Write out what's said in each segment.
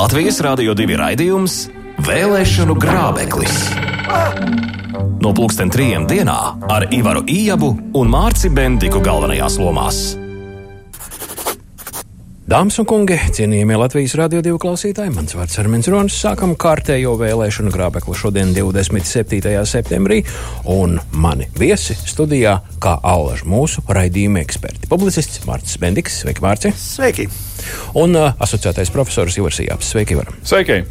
Latvijas Rādio 2 raidījums Vēlēšanu grābeklis. No pulksten trijiem dienā ar Ivaru Ijabu un Mārci Bendiku galvenajās lomās. Dāmas un kungi, cienījamie Latvijas radio divu klausītāji, mans vārds ir Armins Ronis. Sākam kārtējo vēlēšanu grābekli šodien, 27. septembrī, un mani viesi studijā kā allaž mūsu raidījuma eksperti. Publicists Mārcis Bendiks, sveiki, Mārci! Sveiki! Un uh, asociētais profesors Ivars Jāps, sveiki, Ivar! Sveiki!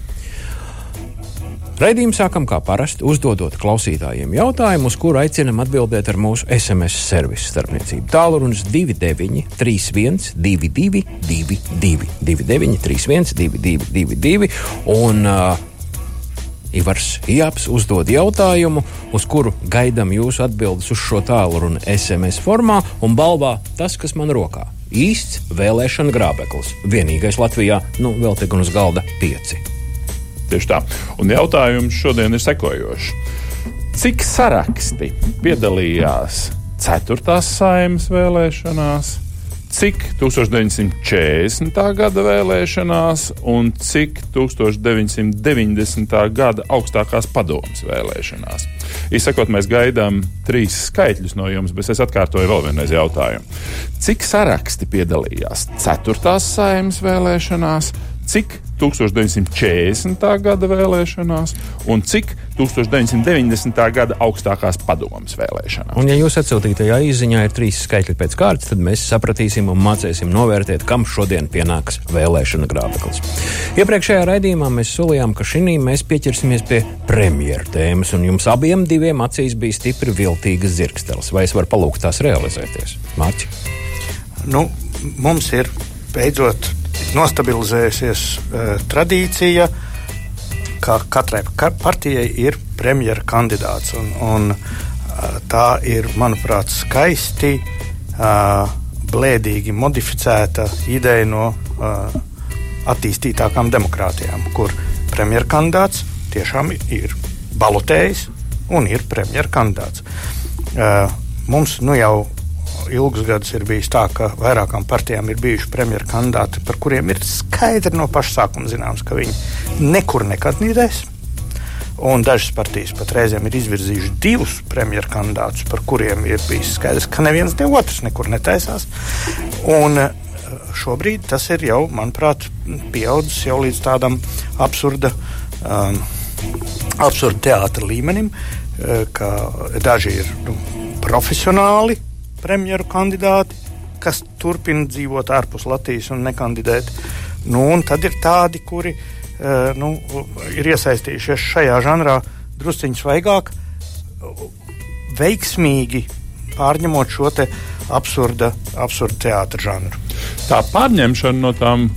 Raidījumu sākam kā parasti, uzdodot klausītājiem jautājumu, uz kuru aicinam atbildēt ar mūsu SMS servisu starpniecību. Tālrunis 29, 31, 22, 22, 29, 31, 22, un uh, Ivars Jāps uzdod jautājumu, uz kuru gaidām jūsu atbildes uz šo tālruni SMS formā, un balvā tas, kas man rokā. Īsts vēlēšana grābeklis. Vienīgais Latvijā, nu, vēl te gan uz galda pieci. Tieši tā. Un jautājums šodien ir sekojošs. Cik saraksti piedalījās 4. saimnes vēlēšanās, cik 1940. gada vēlēšanās un cik 1990. gada augstākās padomas vēlēšanās? Izsakot, mēs gaidām trīs skaitļus no jums, bet es atkārtoju vēl vienreiz jautājumu. Cik saraksti piedalījās 4. saimnes vēlēšanās, cik 1940. gada vēlēšanās un cik 1990. gada augstākās padomas vēlēšanās. Un, ja jūs atsūtītajā īsiņā ir trīs skaitļi pēc kārtas, tad mēs sapratīsim un mācīsim novērtēt, kam šodien pienāks vēlēšana grābeklis. Iepriekšējā raidījumā mēs solījām, ka šī mēs pieķersimies pie premjeras tēmas, un jums abiem diviem acīs bija stipri viltīgas zirgsteles. Vai es varu palūgt tās realizēties? Mārķis. Nu, mums ir beidzot nostabilizējusies uh, tradīcija, ka katrai partijai ir premjera kandidāts. Un, un, uh, tā ir, manuprāt, skaisti, uh, blēdīgi modificēta ideja no uh, attīstītākām demokrātijām, kur premjera kandidāts tiešām ir balotējis un ir premjera kandidāts. Uh, mums nu jau ilgus gadus ir bijis tā, ka vairākām partijām ir bijuši premjeras kandidāti, par kuriem ir skaidri no paša sākuma zināms, ka viņi nekur nekandidēs. Un dažas partijas pat reizēm ir izvirzījušas divus premjeras kandidātus, par kuriem ir bijis skaidrs, ka neviens ne otrs nekur netaisās. Un eh, šobrīd tas ir jau, manuprāt, pieaudzis jau līdz tādam absurda, um, absurda teātra līmenim, eh, ka daži ir nu, profesionāli premjeru kandidāti, kas turpina dzīvot ārpus Latvijas un nekandidēt. Nu, un tad ir tādi, kuri uh, nu, ir iesaistījušies šajā žanrā drusciņš svaigāk, veiksmīgi pārņemot šo absurda, absurda teātra žanru. Tā pārņemšana no tām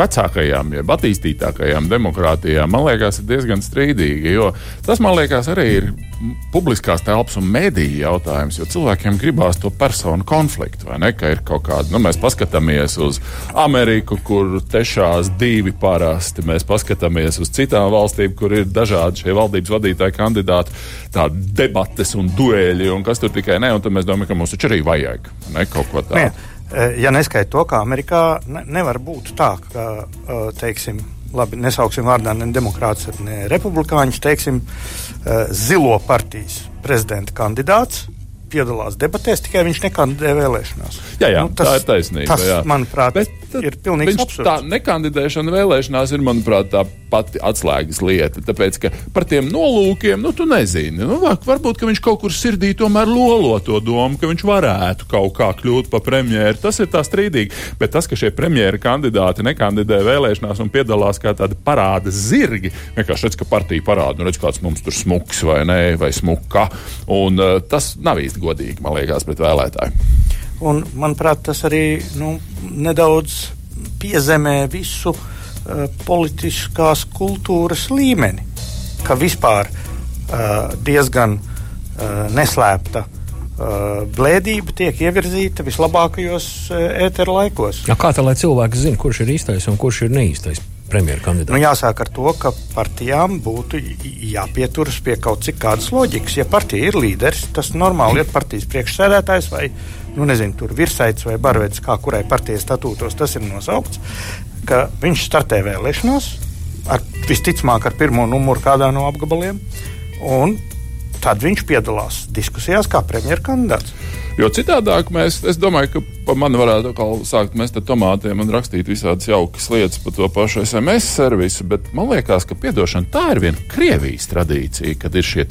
vecākajām, jeb attīstītākajām demokrātijām, man liekas, ir diezgan strīdīga. Jo tas, man liekas, arī ir publiskās telpas un mediju jautājums, jo cilvēkiem gribās to personu konfliktu, vai ne? Ka ir kaut kāda, nu, mēs paskatāmies uz Ameriku, kur tešās divi parasti, mēs paskatāmies uz citām valstīm, kur ir dažādi šie valdības vadītāji kandidāti, tādi debates un duēļi, un kas tur tikai ne, un tad mēs domājam, ka mums taču arī vajag ne, kaut ko tādu. Eh, ja neskaita to, ka Amerikā ne, nevar būt tā, ka, eh, teiksim, labi, nesauksim vārdā ne demokrātus, ne republikāņus, teiksim, eh, zilo partijas prezidenta kandidāts piedalās debatēs, tikai viņš nekandidē vēlēšanās. Jā, jā nu, tas, tā ir taisnība. Tas, jā. manuprāt, Bet, ir pilnīgi absurds. Tā nekandidēšana vēlēšanās ir, manuprāt, tā pati atslēgas lieta. Tāpēc, ka par tiem nolūkiem, nu, tu nezini. Nu, varbūt, ka viņš kaut kur sirdī tomēr lolo to domu, ka viņš varētu kaut kā kļūt par premjeru. Tas ir tā strīdīgi. Bet tas, ka šie premjeru kandidāti nekandidē vēlēšanās un piedalās kā tādi parāda zirgi, vienkārši redz, ka partija parāda, nu, redz, kāds mums tur smuks vai nē, vai smuka. Un uh, tas nav īsti godīgi, man liekas, pret vēlētāju. Un, manuprāt, tas arī nu, nedaudz piezemē visu uh, politiskās kultūras līmeni, ka vispār uh, diezgan uh, neslēpta uh, blēdība tiek ievirzīta vislabākajos uh, ēteru laikos. Ja kā tā, lai cilvēki zinātu, kurš ir īstais un kurš ir neīstais? Premjerkandidāts? Nu, jāsāk ar to, ka partijām būtu jāpieturas pie kaut kādas loģikas. Ja partija ir līderis, tas normāli ir partijas priekšsēdētājs vai nu, nezinu, tur virsaicis vai barvedis, kā kurai partijas statūtos tas ir nosaukts, ka viņš startē vēlēšanās ar, visticamāk ar pirmo numuru kādā no apgabaliem. Un tad viņš piedalās diskusijās kā premjerkandidāts. Jo citādāk mēs, es domāju, ka pa mani varētu sākt mest ar tomātiem un rakstīt visādas jaukas lietas par to pašu SMS servisu, bet man liekas, ka piedošana tā ir viena Krievijas tradīcija, kad ir šie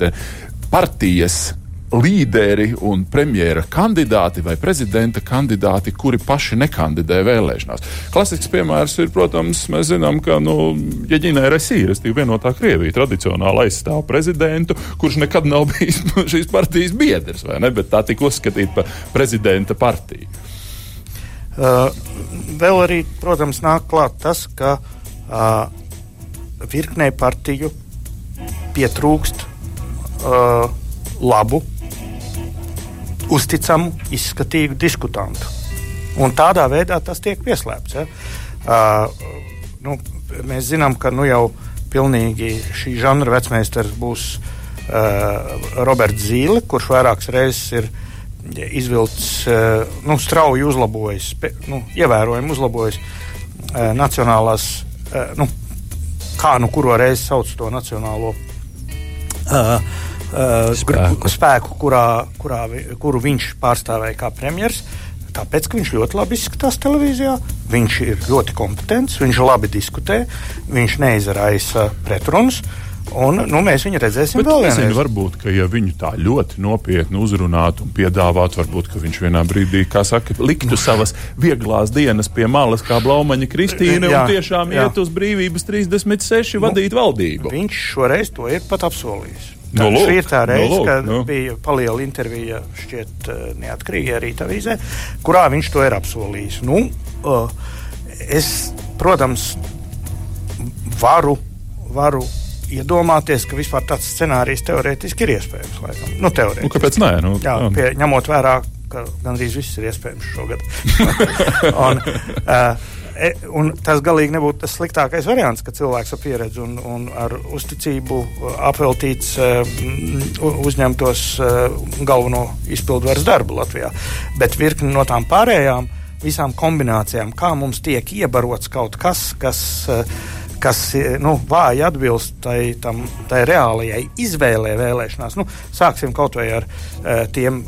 partijas līderi un premjera kandidāti vai prezidenta kandidāti, kuri paši nekandidē vēlēšanās. Klasisks piemērs ir, protams, mēs zinām, ka nu, Jeģinē Resīra, respektīvi vienotā Krievija, tradicionāli aizstāv prezidentu, kurš nekad nav bijis šīs partijas biedrs, vai ne? Bet tā tika uzskatīta par prezidenta partiju. Uh, vēl arī, protams, nāk klāt tas, ka uh, virknē partiju pietrūkst uh, labu uzticamu, izskatīgu diskutantu. Un tādā veidā tas tiek pieslēpts. Ja? Uh, nu, mēs zinām, ka nu jau pilnīgi šī žanra vecmeistars būs uh, Roberts Zīle, kurš vairākas reizes ir izvilcis, uh, nu, strauji uzlabojis, nu, ievērojami uzlabojis uh, nacionālās, uh, nu, kā nu kuro reizi sauc to nacionālo. Uh, uh, spēku, spēku kurā, kurā, kuru viņš pārstāvēja kā premjerministrs. Tāpēc, ka viņš ļoti labi izskatās televīzijā, viņš ir ļoti kompetents, viņš labi diskutē, viņš neizraisa pretrunas. Un, nu, mēs viņu redzēsim Bet vēl vienreiz. Varbūt, ka ja viņu tā ļoti nopietni uzrunātu un piedāvātu, varbūt viņš vienā brīdī, kā saka, liktu savas vieglās dienas pie malas, kā Blaumaņa Kristīna, jā, un tiešām jā. iet uz brīvības 36 nu, vadīt valdību. Viņš šoreiz to ir pat apsolījis. Tā, no, nu, šī ir tā reize, nu, kad no. bija paliela intervija šķiet uh, neatkarīgajā rīta avīzē, kurā viņš to ir apsolījis. Nu, uh, es, protams, varu, varu iedomāties, ka vispār tāds scenārijs teorētiski ir iespējams. Laikam. Nu, nu, kāpēc nē? Nu, jā, pie, ņemot vērā, ka gandrīz viss ir iespējams šogad. un, uh, un tas galīgi nebūtu tas sliktākais variants, ka cilvēks ar pieredzi un, un ar uzticību apveltīts uzņemtos galveno izpildvaras darbu Latvijā. Bet virkni no tām pārējām visām kombinācijām, kā mums tiek iebarots kaut kas, kas, kas nu, vāji atbilst tai, tam, tai reālajai izvēlē vēlēšanās. Nu, sāksim kaut vai ar tiem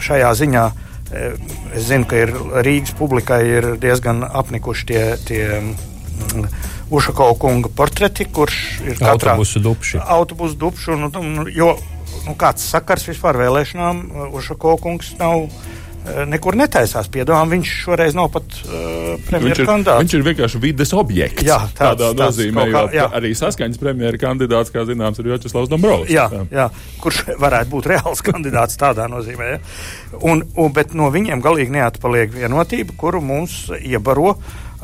šajā ziņā Es zinu, ka ir Rīgas publikai ir diezgan apnikuši tie. tie mm, Ušakovs kunga portreti, kurš ir katrā autobusu dupši. Autobusu dupši un, un, jo nu, kāds sakars vispār vēlēšanām Ušakovs kungs nav nekur netaisās piedomām. Viņš šoreiz nav pat uh, premjerkandidāts. Viņš ir vienkārši vides objekts. Jā, tāds, tādā tāds, nozīmē, kā, jo arī saskaņas premjerkandidāts, kā zināms, ir Jočeslavs Dombrovskis. Jā, jā. jā, kurš varētu būt reāls kandidāts tādā nozīmē. Ja? Un, un, bet no viņiem galīgi neatpaliek vienotība, kuru mums iebaro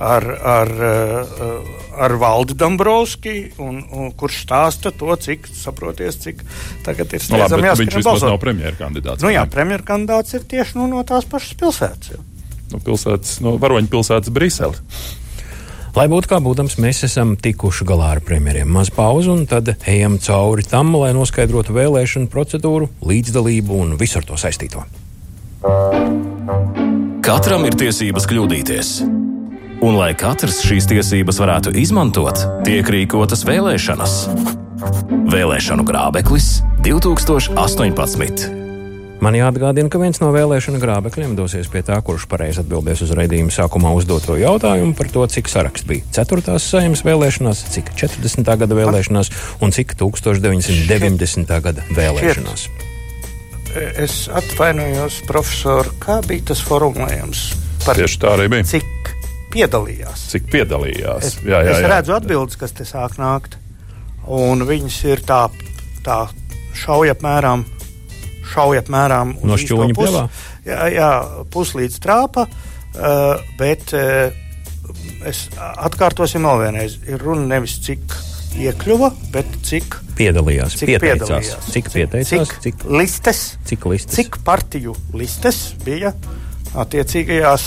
ar, ar, eh, ar Valdi Dombrovski, un, un, kurš stāsta to, cik, saproties, cik tagad ir steidzami no, jāskrien balsot. Viņš nav premjerkandidāts. Nu jā, premjerkandidāts ir tieši nu, no tās pašas pilsētas. Jā. No pilsētas, no varoņu pilsētas Briseles. Lai būtu kā būdams, mēs esam tikuši galā ar premjeriem. Maz pauze, un tad ejam cauri tam, lai noskaidrotu vēlēšanu procedūru, līdzdalību un visu ar to saistīto. Katram ir tiesības kļūdīties un lai katrs šīs tiesības varētu izmantot, tiek rīkotas vēlēšanas. Vēlēšanu grābeklis 2018. Man jāatgādina, ka viens no vēlēšanu grābekļiem dosies pie tā, kurš pareizi atbildēs uz raidījuma sākumā uzdoto jautājumu par to, cik saraksts bija 4. saimnes vēlēšanās, cik 40. gada vēlēšanās un cik 1990. gada vēlēšanās. Es atvainojos, profesor, kā bija tas formulējums? Tieši tā arī bija. Cik piedalījās. Cik piedalījās? Es, jā, jā, jā. es redzu atbildes, kas te sāk nākt. Un viņas ir tā, tā šauja apmēram, šauja apmēram no šķūņa pus, jā, jā, puslīdz trāpa, uh, bet uh, es atkārtosim vēl vienreiz. Ir runa nevis cik iekļuva, bet cik piedalījās, cik pieteicās, piedalījās, cik pieteicās, cik, cik listes, cik listes, cik partiju listes bija attiecīgajās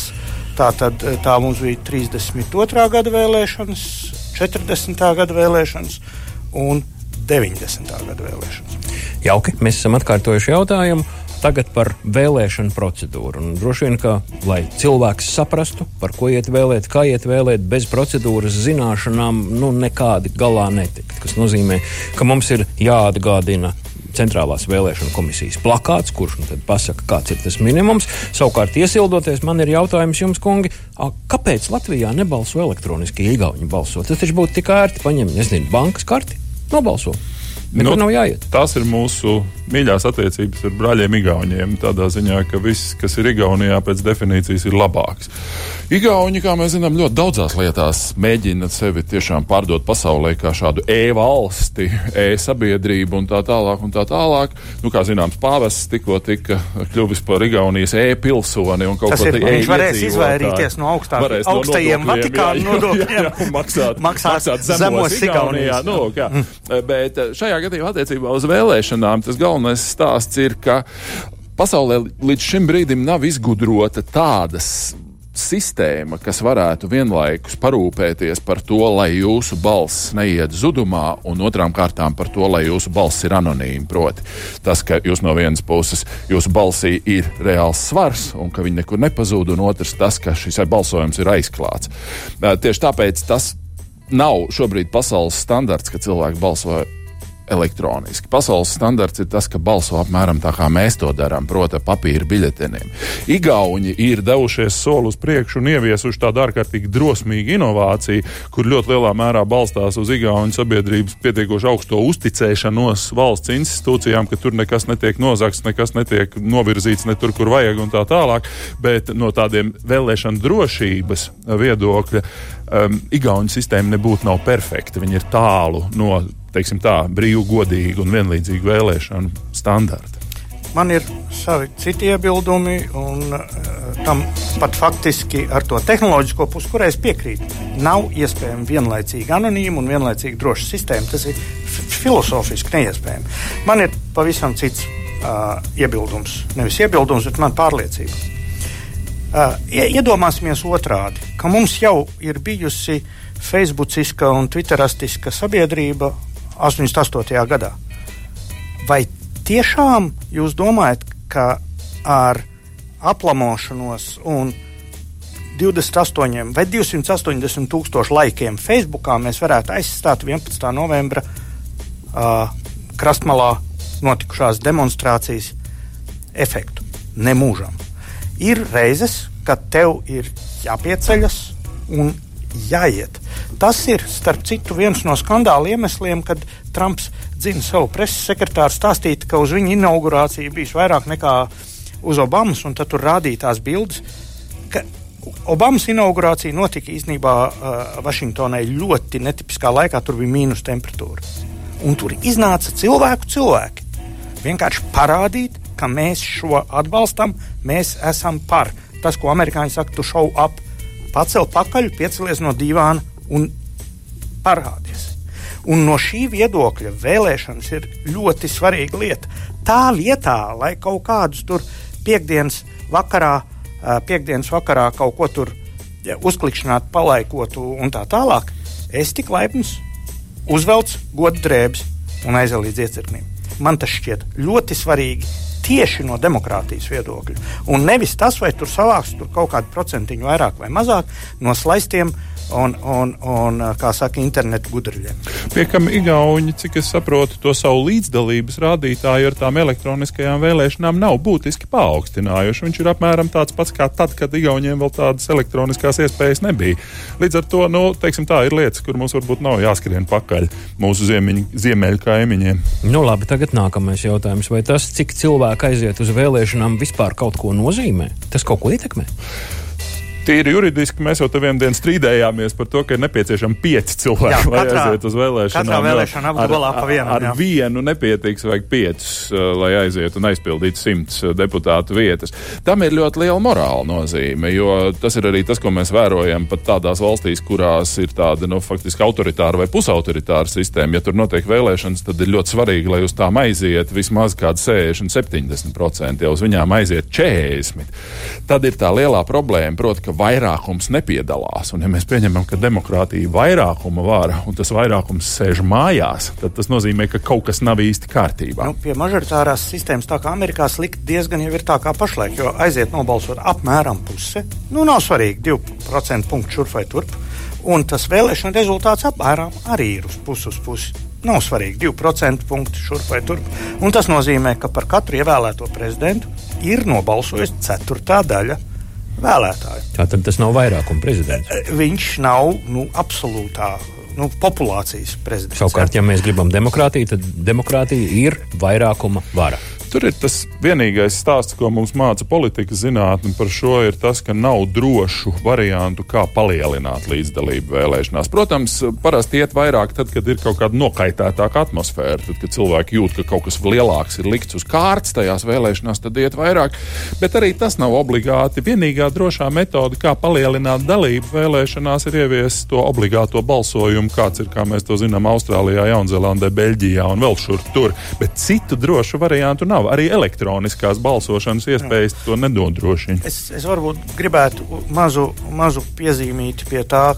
Tā tad eh, tā mums bija 32. gada vēlēšanas, 40. gada vēlēšanas un 90. gada vēlēšanas. Jauki, mēs esam atkārtojuši jautājumu. tagad par vēlēšanu procedūru. Un droši vien, ka, lai cilvēks saprastu, par ko iet vēlēt, kā iet vēlēt, bez procedūras zināšanām, nu, nekādi galā netikt. Tas nozīmē, ka mums ir jāatgādina centrālās vēlēšana komisijas plakāts, kurš nu pasaka, kāds ir tas minimums. Savukārt, iesildoties, man ir jautājums jums, kungi, a, kāpēc Latvijā nebalso elektroniski, ja Igauni balso? Tas taču būtu tik ērti paņemt, nezinu, bankas karti, nobalsot. Nekur nu, nav jāiet. Tas ir mūsu mīļās attiecības ar brāļiem Igauniem. Tādā ziņā, ka viss, kas ir Igaunijā, pēc definīcijas ir labāks. Igauni, kā mēs zinām, ļoti daudzās lietās mēģina sevi tiešām pārdot pasaulē kā šādu e-valsti, e-sabiedrību un tā tālāk. Un tā tālāk. Nu, kā zināms, pāvests tikko tika kļuvis par Igaunijas e-pilsoni Tas ko tādu. Viņš varēs izvairīties no augstā, augstajiem Vatikāna nodokļiem maksāt, maksāt, maksāt zemos, zemos Igaunijā. Nu, kā, bet šajā gadījumā attiecībā uz vēlēšanām tas galvenais stāsts ir, ka pasaulē līdz šim brīdim nav izgudrota tādas sistēma, kas varētu vienlaikus parūpēties par to, lai jūsu balss neiet zudumā, un otrām kārtām par to, lai jūsu balss ir anonīma. Proti, tas, ka jūs no vienas puses jūsu balsī ir reāls svars un ka viņi nekur nepazūd, un otrs tas, ka šis balsojums ir aizklāts. Tieši tāpēc tas nav šobrīd pasaules standarts, ka cilvēki balso elektroniski. Pasaules standarts ir tas, ka balso apmēram tā, kā mēs to darām, proti, papīra biļeteniem. Igauni ir devušies soli uz priekšu un ieviesuši tādu ārkārtīgi drosmīgu inovāciju, kur ļoti lielā mērā balstās uz Igaunu sabiedrības pietiekoši augsto uzticēšanos valsts institūcijām, ka tur nekas netiek nozagts, nekas netiek novirzīts ne tur, kur vajag un tā tālāk. Bet no tādiem vēlēšanu drošības viedokļa um, Igaunu sistēma nebūtu nav perfekta. Viņi ir tālu no tā, brīvu, godīgu un vienlīdzīgu vēlēšanu standartu. Man ir savi citi iebildumi, un uh, tam pat faktiski ar to tehnoloģisko pusi, kurai es piekrītu, nav iespējama vienlaicīga anonīma un vienlaicīga droša sistēma. Tas ir filozofiski neiespējami. Man ir pavisam cits uh, iebildums. Nevis iebildums, bet man pārliecība. Uh, iedomāsimies otrādi, ka mums jau ir bijusi Facebookiska un Twitterastiska sabiedrība 88. gadā. Vai tiešām jūs domājat, ka ar aplamošanos un 28 vai 280 tūkstošu laikiem Facebookā mēs varētu aizstāt 11. novembra uh, krastmalā notikušās demonstrācijas efektu? Nemūžam. Ir reizes, kad tev ir jāpieceļas un jāiet. Tas ir, starp citu, viens no skandāla iemesliem, kad Trumps dzina savu preses sekretāru stāstīt, ka uz viņa inaugurāciju bijis vairāk nekā uz Obamas, un tad tur rādīja tās bildes. Obamas inaugurācija notika īstenībā uh, Vašingtonai ļoti netipiskā laikā, tur bija mīnus temperatūra. Un tur iznāca cilvēku cilvēki. Vienkārši parādīt, ka mēs šo atbalstam, mēs esam par. Tas, ko amerikāņi saka, tu šau ap pacel pakaļ, piecelies no divāna un parādies. Un no šī viedokļa vēlēšanas ir ļoti svarīga lieta. Tā vietā, lai kaut kādus tur piekdienas vakarā, piekdienas vakarā kaut ko tur ja, uzklikšķināt, palaikotu un tā tālāk, es tik laipns uzvelcu godu drēbes un aizēju līdz iecirknim. Man tas šķiet ļoti svarīgi tieši no demokrātijas viedokļa. Un nevis tas, vai tur savāks tur kaut kādu procentiņu vairāk vai mazāk no slaistiem un, un, un kā saka, internetu gudriem. Piekam Igauni, cik es saprotu, to savu līdzdalības rādītāju ar tām elektroniskajām vēlēšanām nav būtiski paaugstinājuši. Viņš ir apmēram tāds pats kā tad, kad Igauniem vēl tādas elektroniskās iespējas nebija. Līdz ar to, nu, teiksim, tā ir lietas, kur mums varbūt nav jāskrien pakaļ mūsu ziemeļu kaimiņiem. Nu, labi, tagad nākamais jautājums. Vai tas, cik cilvēki aiziet uz vēlēšanām, vispār kaut ko nozīmē? Tas kaut ko ietekmē? Tīri juridiski mēs jau te vienā dienā strīdējāmies par to, ka ir nepieciešami pieci cilvēki, jā, lai katrā, aiziet uz vēlēšanām. Katrā vēlēšana apgabalā pa vienam. Ar, ar vienu nepietiks, vajag piecus, uh, lai aizietu un aizpildītu simts uh, deputātu vietas. Tam ir ļoti liela morāla nozīme, jo tas ir arī tas, ko mēs vērojam pat tādās valstīs, kurās ir tāda, nu, faktiski autoritāra vai pusautoritāra sistēma. Ja tur notiek vēlēšanas, tad ir ļoti svarīgi, lai uz tām aiziet vismaz kādi 60, 70%, ja uz viņām aiziet 40. Tad ir tā lielā problēma, proti, vairākums nepiedalās. Un, ja mēs pieņemam, ka demokrātija ir vairākuma vara un tas vairākums sēž mājās, tad tas nozīmē, ka kaut kas nav īsti kārtībā. Nu, pie mažoritārās sistēmas, tā kā Amerikā slikt diezgan jau ir tā kā pašlaik, jo aiziet nobalsot apmēram puse. Nu, nav svarīgi, 2% punktu šurp vai turp. Un tas vēlēšana rezultāts apmēram arī ir uz pusi uz pusi. Nav svarīgi 2% punkti šurp vai turp. Un tas nozīmē, ka par katru ievēlēto prezidentu ir nobalsojusi ceturtā daļa vēlētāju. Tātad tas nav vairākuma prezidents. Viņš nav nu, absolūtā nu, populācijas prezidents. Savukārt, ja mēs gribam demokrātiju, tad demokrātija ir vairākuma vara. Tur ir tas vienīgais stāsts, ko mums māca politika zinātne par šo, ir tas, ka nav drošu variantu, kā palielināt līdzdalību vēlēšanās. Protams, parasti iet vairāk tad, kad ir kaut kāda nokaitētāka atmosfēra, tad, kad cilvēki jūt, ka kaut kas lielāks ir likts uz kārtas tajās vēlēšanās, tad iet vairāk. Bet arī tas nav obligāti. Vienīgā drošā metode, kā palielināt dalību vēlēšanās, ir ieviest to obligāto balsojumu, kāds ir, kā mēs to zinām, Austrālijā, Jaunzēlandē, Beļģijā un vēl šur tur. Bet citu drošu variantu nav nav arī elektroniskās balsošanas iespējas, to nedodrošina. Es, es varbūt gribētu mazu, mazu piezīmīt pie tā,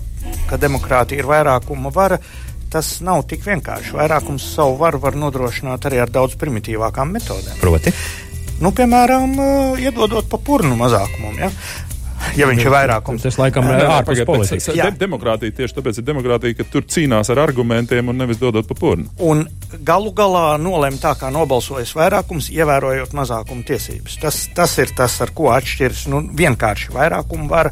ka demokrātija ir vairākuma vara. Tas nav tik vienkārši. Vairākums savu varu var nodrošināt arī ar daudz primitīvākām metodēm. Proti? Nu, piemēram, iedodot pa purnu mazākumam. Ja? Ja viņš ir vairākums. Tas laikam ir ārpus politikas. De demokrātija tieši tāpēc ir demokrātija, ka tur cīnās ar argumentiem un nevis dodot pa purnu. Un galu galā nolem tā, kā nobalsojas vairākums, ievērojot mazākumu tiesības. Tas, tas ir tas, ar ko atšķiras nu, vienkārši vairākumu var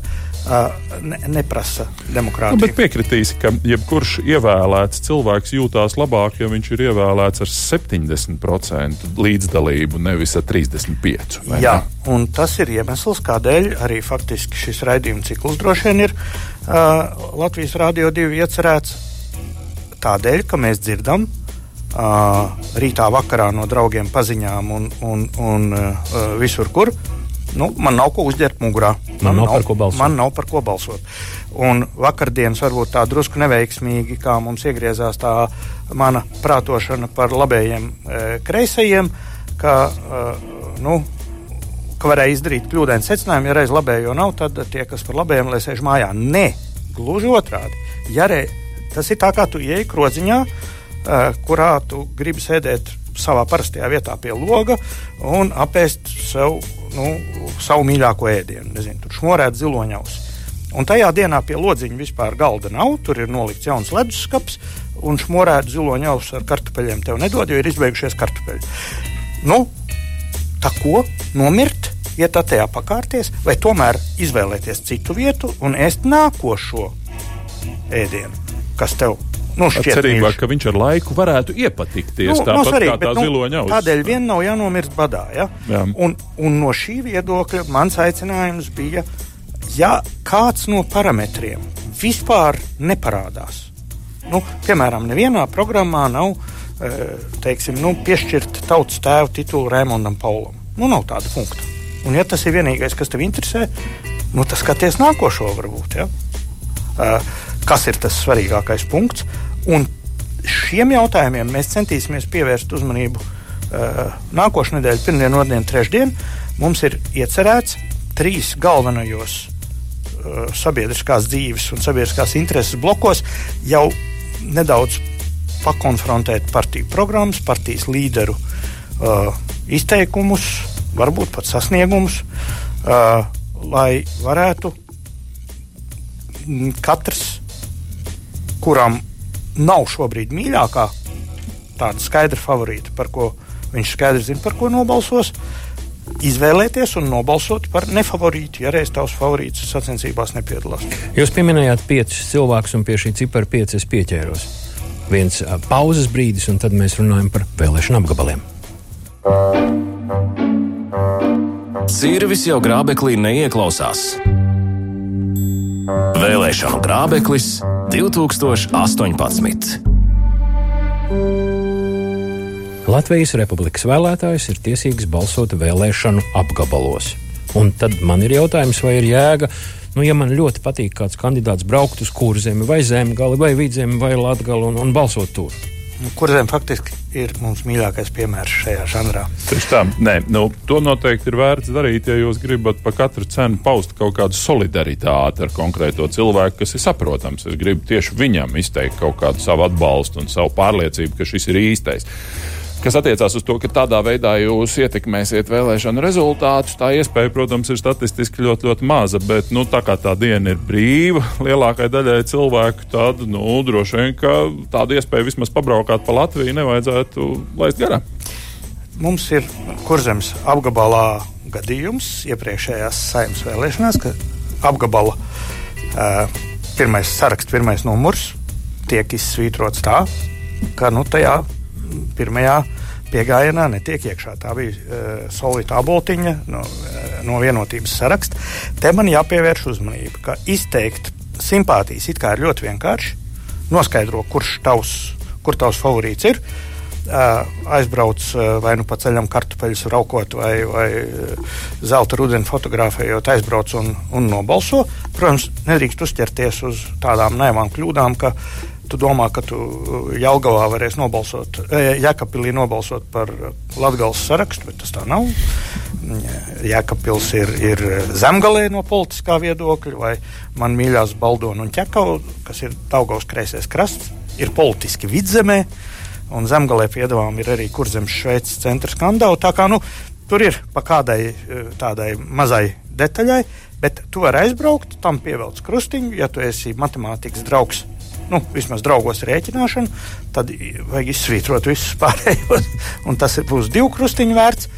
ne, neprasa demokrātiju. Nu, piekritīsi, ka jebkurš ievēlēts cilvēks jūtās labāk, ja viņš ir ievēlēts ar 70% līdzdalību, nevis ar 35%. Jā, ne? un tas ir iemesls, kādēļ arī faktiski šis raidījuma cikls droši vien ir uh, Latvijas Rādio 2 iecerēts. Tādēļ, ka mēs dzirdam uh, rītā, vakarā no draugiem paziņām un, un, un uh, visur, kur nu, man nav ko uzģērbt mugurā. Man, man, nav, par ko balsot. man nav par ko balsot. Un vakardienas varbūt tā drusku neveiksmīgi, kā mums iegriezās tā mana prātošana par labējiem e, kreisajiem, ka, e, nu, ka varēja izdarīt kļūdainu secinājumu, ja reiz labējo nav, tad tie, kas par labējiem, lai sēž mājā. Nē, gluži otrādi. Ja re, tas ir tā, kā tu ieej krodziņā, e, kurā tu gribi sēdēt savā parastajā vietā pie loga un apēst sev nu, savu mīļāko ēdienu. Nezinu, tur šmorēt ziloņaus. Un tajā dienā pie lodziņa vispār galda nav. Tur ir nolikts jauns leduskapis, un šmorēt ziloņaus ar kartupeļiem tev nedod, jo ir izbeigušies kartupeļi. Nu, tā ko nomirt? Iet tajā pakārties, vai tomēr izvēlēties citu vietu un ēst nākošo ēdienu, kas tev Nu, cerībā, ka viņš ar laiku varētu iepatikties nu, tāpat no svarīgi, kā tā nu, ziloņa auss. Tādēļ vien nav jānomirst badā. Ja? Jā. Un, un no šī viedokļa mans aicinājums bija, ja kāds no parametriem vispār neparādās, nu, piemēram, nevienā programmā nav e, teiksim, nu, piešķirta tautas tēva titulu Rēmondam Paulam. Nu, nav tāda punkta. Un, ja tas ir vienīgais, kas tev interesē, nu, tas skaties nākošo varbūt. Ja? Uh, kas ir tas svarīgākais punkts? Un šiem jautājumiem mēs centīsimies pievērst uzmanību uh, nākošais nedēļa, pirmdiena, otrdiena, trešdiena. Mums ir iecerēts trīs galvenajos uh, sabiedriskās dzīves un sabiedriskās intereses blokos jau nedaudz pakonfrontēt partiju programmas, partijas līderu uh, izteikumus, varbūt pat sasniegumus, uh, lai varētu katrs, kuram nav šobrīd mīļākā tāda skaidra favorīta, par ko viņš skaidri zina, par ko nobalsos. Izvēlēties un nobalsot par nefavorītu, ja reiz tavs favorīts sacensībās nepiedalās. Jūs pieminējāt piecus cilvēkus, un pie šī cipara pieci es pieķēros. Viens pauzes brīdis, un tad mēs runājam par vēlēšanu apgabaliem. Sirvis jau grābeklī neieklausās. Vēlēšanu grābeklis 2018. Latvijas Republikas vēlētājs ir tiesīgs balsot vēlēšanu apgabalos. Un tad man ir jautājums, vai ir jēga, nu, ja man ļoti patīk kāds kandidāts braukt uz kurzemi, vai zemgali, vai vidzemi, vai latgali un, un balsot tur. Kurzem faktiski ir mums mīļākais piemērs šajā žanrā. Tieši tā, Nē, nu, to noteikti ir vērts darīt, ja jūs gribat par katru cenu paust kaut kādu solidaritāti ar konkrēto cilvēku, kas ir saprotams. Es gribu tieši viņam izteikt kaut kādu savu atbalstu un savu pārliecību, ka šis ir īstais kas attiecās uz to, ka tādā veidā jūs ietekmēsiet vēlēšanu rezultātus. Tā iespēja, protams, ir statistiski ļoti, ļoti maza, bet nu, tā kā tā diena ir brīva lielākai daļai cilvēku, tad nu, droši vien tādu iespēju vismaz pabraukāt pa Latviju nevajadzētu laist garām. Mums ir kurzems apgabalā gadījums iepriekšējās saimnes vēlēšanās, ka apgabala uh, pirmais saraksts, pirmais numurs tiek izsvītrots tā, ka nu, tajā pirmajā piegājienā netiek iekšā. Tā bija uh, solīta aboltiņa no, uh, no vienotības saraksta. Te man jāpievērš uzmanība, ka izteikt simpātijas it kā ir ļoti vienkārši. Noskaidro, kurš tavs, kur tavs favorīts ir. Uh, aizbrauc uh, vai nu pa ceļam kartupeļus raukot, vai, vai uh, zelta rudeni fotografējot, aizbrauc un, un nobalso. Protams, nedrīkst uzķerties uz tādām naivām kļūdām, ka uh, tu domā, ka tu uh, Jelgavā varēsi nobalsot, Jēkabpilī nobalsot par Latgales sarakstu, bet tas tā nav. Jēkabpils ir, ir zemgalē no politiskā viedokļa, vai man mīļās Baldona un Ķekau, kas ir Daugavas kreisais krasts, ir politiski vidzemē, un zemgalē piedāvām ir arī kurzems Šveices centra skandāli. Tā kā nu, tur ir pa kādai uh, tādai mazai detaļai, bet tu vari aizbraukt, tam pievelc krustiņu, ja tu esi matemātikas draugs nu, vismaz draugos rēķināšanu, tad vajag izsvītrot visus pārējos. Tas būs divu krustiņu vērts.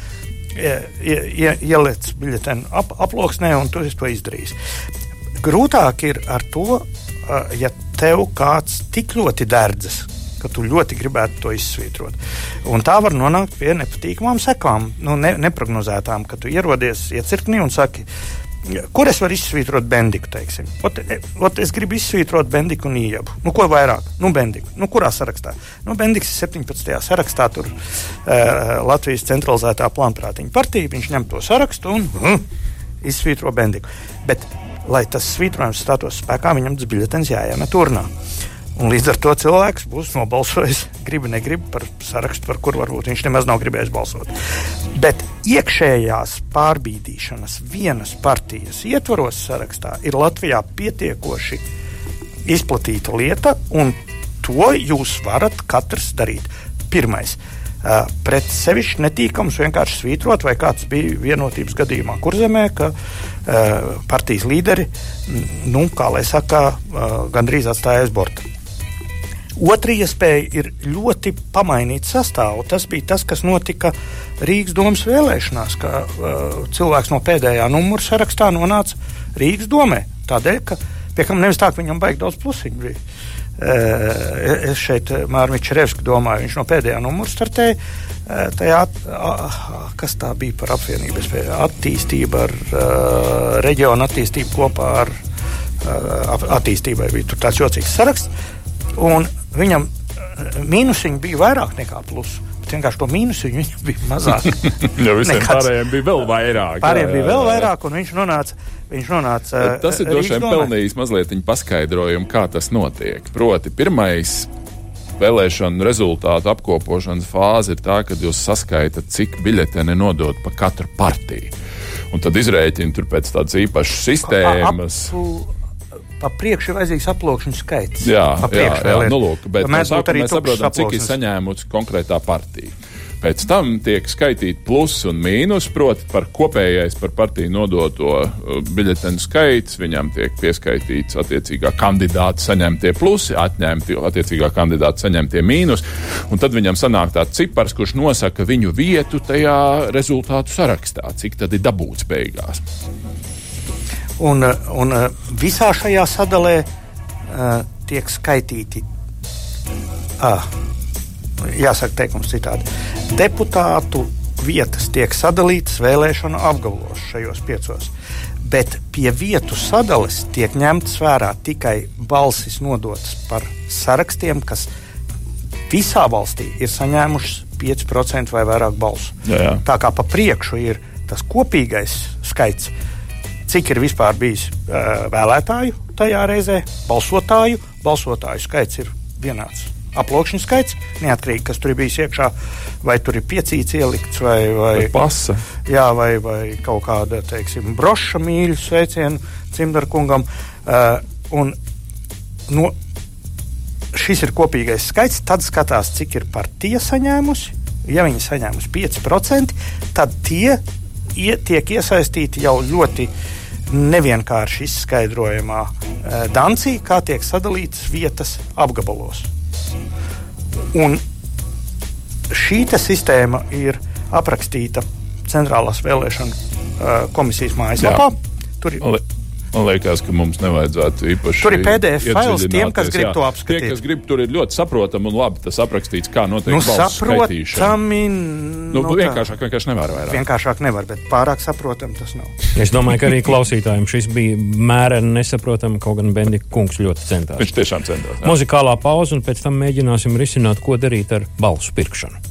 Ie, ie, ieliec biļetenu ap, aploksnē, un tu to izdarīsi. Grūtāk ir ar to, ja tev kāds tik ļoti derdzas, ka tu ļoti gribētu to izsvītrot. Un tā var nonākt pie nepatīkamām sekām, nu, ne, neprognozētām, ka tu ierodies iecirknī un saki, Kur es varu izsvītrot bendiku? Ot, e, ot es gribu izsvītrot bendiku un iebu. Nu, ko vairāk? Nu, bendiku. Nu, kurā sarakstā? Nu, bendiks ir 17. sarakstā, tur uh, Latvijas centralizētā plānprātiņa partija. Viņš ņem to sarakstu un uh, izsvītro bendiku. Bet, lai tas svītrojums stātos spēkā, viņam tas biļetens jāiemet turnā. Un līdz ar to cilvēks būs nobalsojis, gribi, negribi par sarakstu, par kuru varbūt viņš nemaz nav gribējis balsot. Bet iekšējās pārbīdīšanas vienas partijas ietvaros sarakstā ir Latvijā pietiekoši izplatīta lieta, un to jūs varat katrs darīt. Pirmais. Pret sevišķi netīkams vienkārši svītrot, vai kāds bija vienotības gadījumā kurzemē, ka uh, partijas līderi, nu, kā lai saka, gandrīz atstāja aiz borta. Otra iespēja ir ļoti pamainīt sastāvu. Tas bija tas, kas notika Rīgas domas vēlēšanās, ka uh, cilvēks no pēdējā numura sarakstā nonāca Rīgas domē. Tādēļ, ka pie kam nevis tā, ka viņam baigi daudz plusiņu bija. Uh, es šeit uh, Mārmiņš Revski domāju, viņš no pēdējā numura startēja. Uh, tajā, uh, kas tā bija par apvienību? Attīstība ar uh, reģionu attīstību kopā ar uh, attīstībai bija tāds jocīgs saraksts. Un viņam eh, mīnusiņi bija vairāk nekā plusi. Vienkārši to mīnusiņu viņam bija mazāk. ja visiem pārējiem bija vēl vairāk. Pārējiem bija vēl vairāk, un viņš nonāca. Viņš nonāca tas ir droši vien pelnījis mazliet paskaidrojumu, kā tas notiek. Proti, pirmais vēlēšanu rezultātu apkopošanas fāze ir tā, kad jūs saskaitat, cik biļeteni nodot pa katru partiju. Un tad izrēķina tur pēc tādas īpašas sistēmas. Ap, pa priekšu ir vajadzīgs aploksņu skaits. Jā, jā, jā nu, lūk, bet mēs, arī mēs saprotam, cik ir saņēmusi konkrētā partija. Pēc tam tiek skaitīti plusi un mīnus, proti, par kopējais par partiju nodoto uh, biļetenu skaits. Viņam tiek pieskaitīts attiecīgā kandidāta saņemtie plusi, atņemti attiecīgā kandidāta saņemtie mīnus. Un tad viņam sanāk tāds cipars, kurš nosaka viņu vietu tajā rezultātu sarakstā, cik tad ir dabūts beigās. Un, un visā šajā sadalē uh, tiek skaitīti, uh, jāsaka, teikums citādi. Deputātu vietas tiek sadalītas vēlēšanu apgabalos šajos piecos. Bet pie vietu sadales tiek ņemtas vērā tikai balsis nodotas par sarakstiem, kas visā valstī ir saņēmušas 5% vai vairāk balsu. Jā, jā. Tā kā pa priekšu ir tas kopīgais skaits, cik ir vispār bijis uh, vēlētāju tajā reizē, balsotāju. Balsotāju skaits ir vienāds aploksņu skaits, neatkarīgi, kas tur bijis iekšā, vai tur ir piecīts ielikts, vai, vai, vai pasa. Jā, vai, vai kaut kāda, teiksim, broša mīļu sveicienu Cimdarkungam. Uh, un no, šis ir kopīgais skaits, tad skatās, cik ir partija saņēmusi. Ja viņi saņēmusi 5%, tad tie ie, tiek iesaistīti jau ļoti nevienkārši izskaidrojamā e, dancī, kā tiek sadalītas vietas apgabalos. Un šī sistēma ir aprakstīta Centrālās vēlēšana e, komisijas mājaslapā. Tur ir Man liekas, ka mums nevajadzētu īpaši. Tur ir PDF fails tiem, kas grib jā. to apskatīt. Tie, kas grib, tur ir ļoti saprotami un labi tas aprakstīts, kā notiek nu, saprotami, nu, nu, vienkāršāk vienkārši nevar vairāk. Vienkāršāk nevar, bet pārāk saprotam tas nav. Es domāju, ka arī klausītājiem šis bija mēreni nesaprotami, kaut gan Bendika kungs ļoti centās. Viņš tiešām centās. Jā. Muzikālā pauze un pēc tam mēģināsim risināt, ko darīt ar balsu pirkšanu.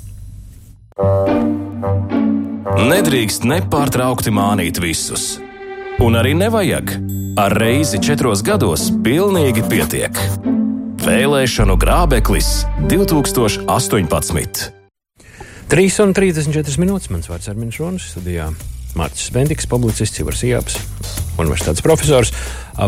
Nedrīkst nepārtraukti mānīt visus Un arī nevajag. Ar reizi četros gados pilnīgi pietiek. Vēlēšanu grābeklis 2018. 3,34 minūtes mans vārds ir Minčs Ronis studijā. Mārcis Bendiks, publicists, Ivars Jāps, universitātes profesors.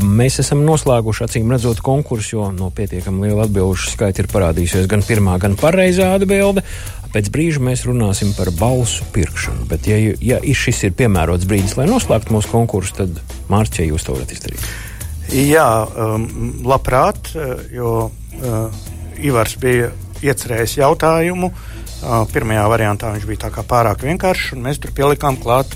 Mēs esam noslēguši acīm redzot konkursu, jo no pietiekami liela atbildžu skaita ir parādījusies gan pirmā, gan pareizā atbilde. Pēc brīža mēs runāsim par balsu pirkšanu. Bet, ja, ja šis ir piemērots brīdis, lai noslēgtu mūsu konkursu, tad Mārķis, ja jūs to varat izdarīt. Jā, um, labprāt, jo uh, Ivars bija iecerējis jautājumu. Uh, pirmajā variantā viņš bija pārāk vienkāršs, un mēs tur pielikām klāt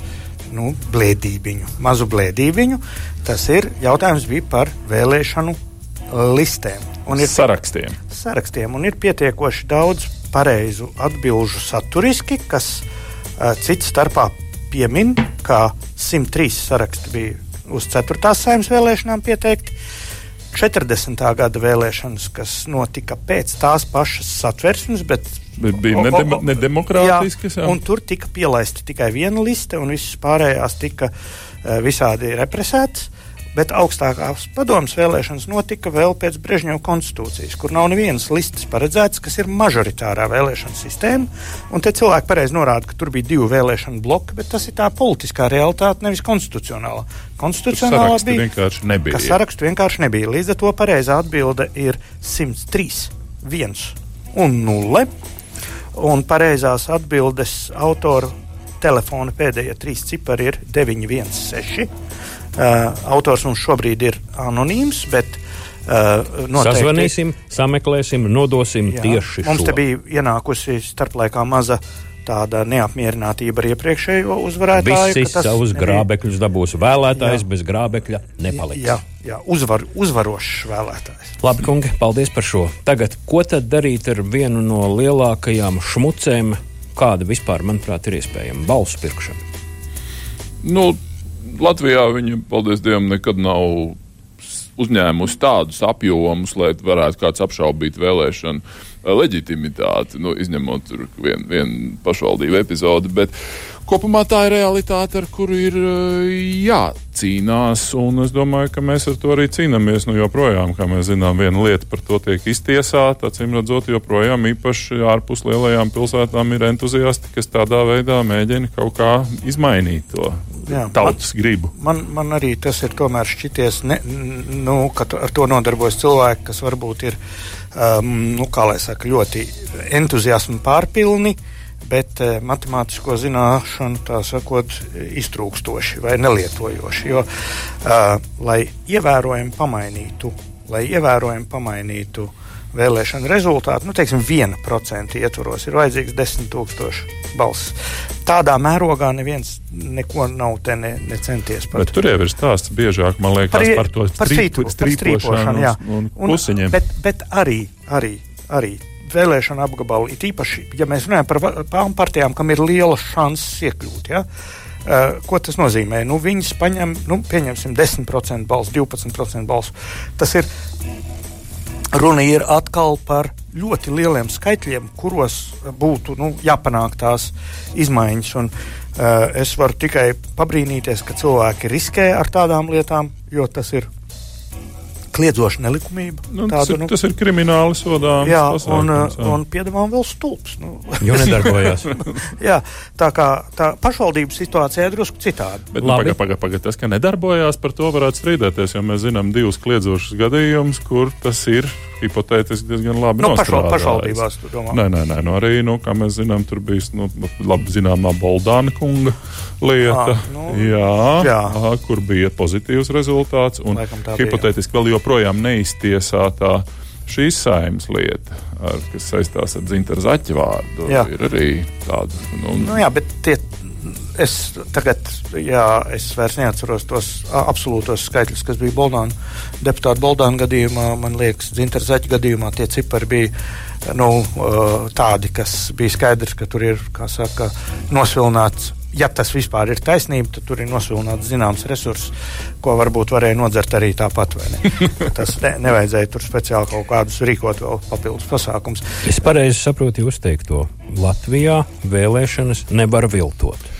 nu, blēdībiņu, mazu blēdībiņu. Tas ir jautājums bija par vēlēšanu listēm. Un ir sarakstiem. sarakstiem. Un ir pietiekoši daudz pareizu atbildžu saturiski, kas uh, cits starpā piemin, ka 103 saraksti bija uz 4. saimnes vēlēšanām pieteikti. 40. gada vēlēšanas, kas notika pēc tās pašas satversmes, bet Bet bija nedem nedemokrātiskas. Jā, un tur tika pielaista tikai viena liste, un visas pārējās tika uh, visādi represētas. Bet augstākās padomas vēlēšanas notika vēl pēc Brežņeva konstitūcijas, kur nav nevienas listas paredzētas, kas ir mažoritārā vēlēšana sistēma. Un te cilvēki pareizi norāda, ka tur bija divi vēlēšanu bloki, bet tas ir tā politiskā realitāte, nevis konstitucionālā. Konstitucionālā bija vienkārši nebija. Kas sarakstu vienkārši nebija. Līdz ar to pareizā atbilde ir 103, 1 un 0. Un pareizās atbildes autora telefona pēdējie trīs cipari ir 916. Uh, autors mums šobrīd ir anonīms, bet uh, noteikti... Sazvanīsim, sameklēsim, nodosim jā, tieši mums šo. te bija ienākusi starplaikā maza tāda neapmierinātība ar iepriekšējo uzvarētāju. Visi savus nebija... grābekļus dabūs vēlētājs, jā. bez grābekļa nepaliks. Jā, jā uzvar, uzvarošs vēlētājs. Labi, kungi, paldies par šo. Tagad, ko tad darīt ar vienu no lielākajām šmucēm, kāda vispār, manuprāt, ir iespējama balsu pirkšana? Nu, Latvijā viņa, paldies Dievam, nekad nav uzņēmusi tādus apjomus, lai varētu kāds apšaubīt vēlēšanu eh, leģitimitāti, nu, izņemot vienu vien pašvaldību epizodi. Bet kopumā tā ir realitāte, ar kuru ir eh, jācīnās. Un es domāju, ka mēs ar to arī cīnāmies. Nu, joprojām, kā mēs zinām, viena lieta par to tiek iztiesāta. Acīm redzot, joprojām īpaši ārpus lielajām pilsētām ir entuziasti, kas tādā veidā mēģina kaut kā izmainīt to jā, tautas man, gribu. Man, man arī tas ir tomēr šķities, ne, nu, ka ar to nodarbojas cilvēki, kas varbūt ir um, nu, saka, ļoti entuziasma pārpilni. Bet eh, matemātisko zināšanu, tā sakot, iztrūkstoši vai nelietojoši. Jo, uh, lai ievērojami pamainītu, lai ievērojami pamainītu vēlēšanu rezultātu, nu, teiksim, 1% ietvaros ir vajadzīgs 10,000 balss. Tādā mērogā neviens neko nav te ne, ne centies par. Bet tur jau ir stāsts biežāk, man liekas, par, par to par strīpu, strīpošanu. Jā, un, un, un, bet, bet arī, arī, arī vēlēšana apgabalu, it īpaši, ja mēs runājam par partijām, kam ir liela šansas iekļūt. Ja? Uh, ko tas nozīmē? Nu, viņas paņem, nu, pieņemsim, 10% balsu, 12% balsu. Tas ir Runa ir atkal par ļoti lieliem skaitļiem, kuros būtu nu, jāpanāk tās izmaiņas. Un, uh, es varu tikai pabrīnīties, ka cilvēki riskē ar tādām lietām, jo tas ir kliedzoša nelikumība. Nu, tas, tādu, ir, nu, tas ir krimināli sodāms. Jā, un, un piedāvājam vēl stulbs. Nu. Jo nedarbojās. jā, tā kā tā pašvaldības situācija ir drusku citāda. Bet, nu, paga, paga, paga, tas, ka nedarbojās, par to varētu strīdēties, jo mēs zinām divus kliedzošus gadījumus, kur tas ir hipotētiski diezgan labi. Nu, pašval, pašvaldībās, tu domā? Nē, nē, nē, nu arī, nu, kā mēs zinām, tur bija, nu, labi zināmā Boldāna kunga lieta, à, nu, jā, jā. Kur bija pozitīvs rezultāts, un hipotētiski vēl joprojām neiztiesātā šīs saimnes lieta, ar, kas saistās ar dzintaru zaķu vārdu, jā. ir arī tāda. Nu, nu, jā, bet tie es tagad, jā, es vairs neatceros tos absolūtos skaitļus, kas bija Boldāna, deputāta Boldāna gadījumā. Man liekas, Dzintara Zaķa gadījumā tie cipari bija nu, tādi, kas bija skaidrs, ka tur ir, kā saka, nosvilnāts. Ja tas vispār ir taisnība, tad tur ir nosvilnāts zināms resurss, ko varbūt varēja nodzert arī tāpat. Ne? Tas ne, nevajadzēja tur speciāli kaut kādus rīkot vēl papildus pasākums. Es pareizi saprotu jūs teikto. Latvijā vēlēšanas nevar viltot.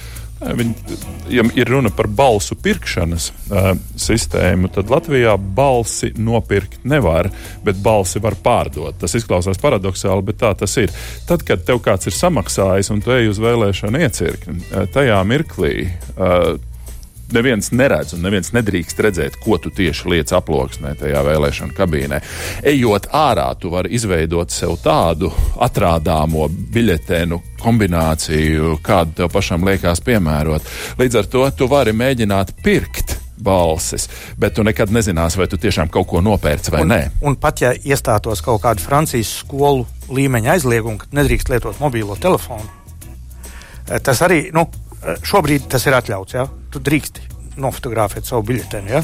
Viņi, ja ir runa par balsu pirkšanas uh, sistēmu, tad Latvijā balsi nopirkt nevar, bet balsi var pārdot. Tas izklausās paradoxāli, bet tā tas ir. Tad, kad tev kāds ir samaksājis un tu ej uz vēlēšanu iecirkni, uh, tajā mirklī. Uh, neviens neredz un neviens nedrīkst redzēt, ko tu tieši liec aploksnē tajā vēlēšana kabīnē. Ejot ārā, tu vari izveidot sev tādu atrādāmo biļetenu kombināciju, kādu tev pašam liekas piemērot. Līdz ar to tu vari mēģināt pirkt balsis, bet tu nekad nezināsi, vai tu tiešām kaut ko nopērci vai un, nē. Un pat ja iestātos kaut kāda Francijas skolu līmeņa aizlieguma, ka nedrīkst lietot mobilo telefonu, tas arī nu, šobrīd tas ir atļauts. Ja? Tu drīksti nofotografēt savu biļeteni. Ja?